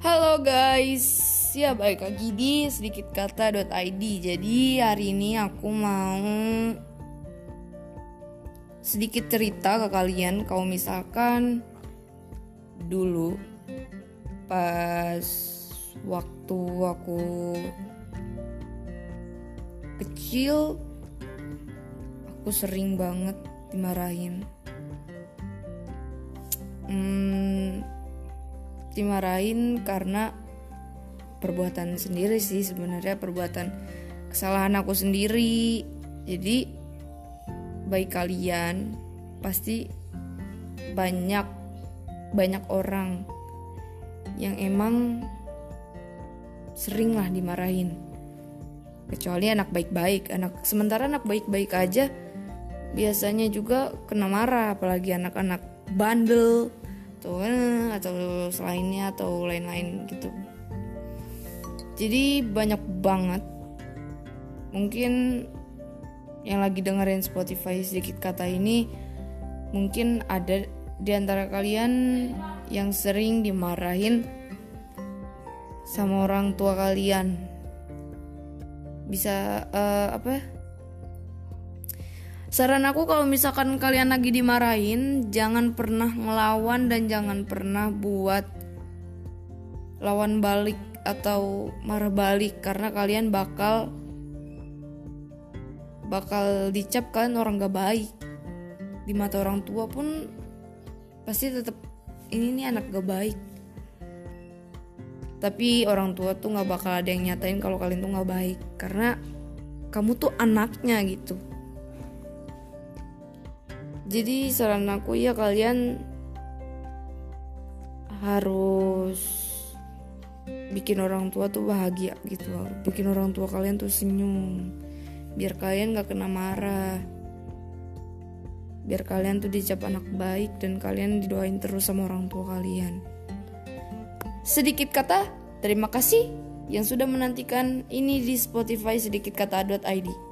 Halo guys, ya baik lagi di sedikit kata.id. Jadi hari ini aku mau sedikit cerita ke kalian kalau misalkan dulu pas waktu aku kecil aku sering banget dimarahin. Hmm, dimarahin karena perbuatan sendiri sih sebenarnya perbuatan kesalahan aku sendiri. Jadi baik kalian pasti banyak banyak orang yang emang sering lah dimarahin. Kecuali anak baik-baik. Anak sementara anak baik-baik aja biasanya juga kena marah apalagi anak-anak bandel atau eh, atau selainnya atau lain-lain gitu. Jadi banyak banget. Mungkin yang lagi dengerin Spotify sedikit kata ini mungkin ada di antara kalian yang sering dimarahin sama orang tua kalian. Bisa uh, apa Saran aku kalau misalkan kalian lagi dimarahin, jangan pernah ngelawan dan jangan pernah buat lawan balik atau marah balik karena kalian bakal bakal dicap kalian orang gak baik. Di mata orang tua pun pasti tetap ini nih anak gak baik. Tapi orang tua tuh gak bakal ada yang nyatain kalau kalian tuh gak baik karena kamu tuh anaknya gitu jadi saran aku ya kalian harus bikin orang tua tuh bahagia gitu. Bikin orang tua kalian tuh senyum. Biar kalian gak kena marah. Biar kalian tuh dicap anak baik dan kalian didoain terus sama orang tua kalian. Sedikit kata terima kasih yang sudah menantikan ini di Spotify sedikit kata.id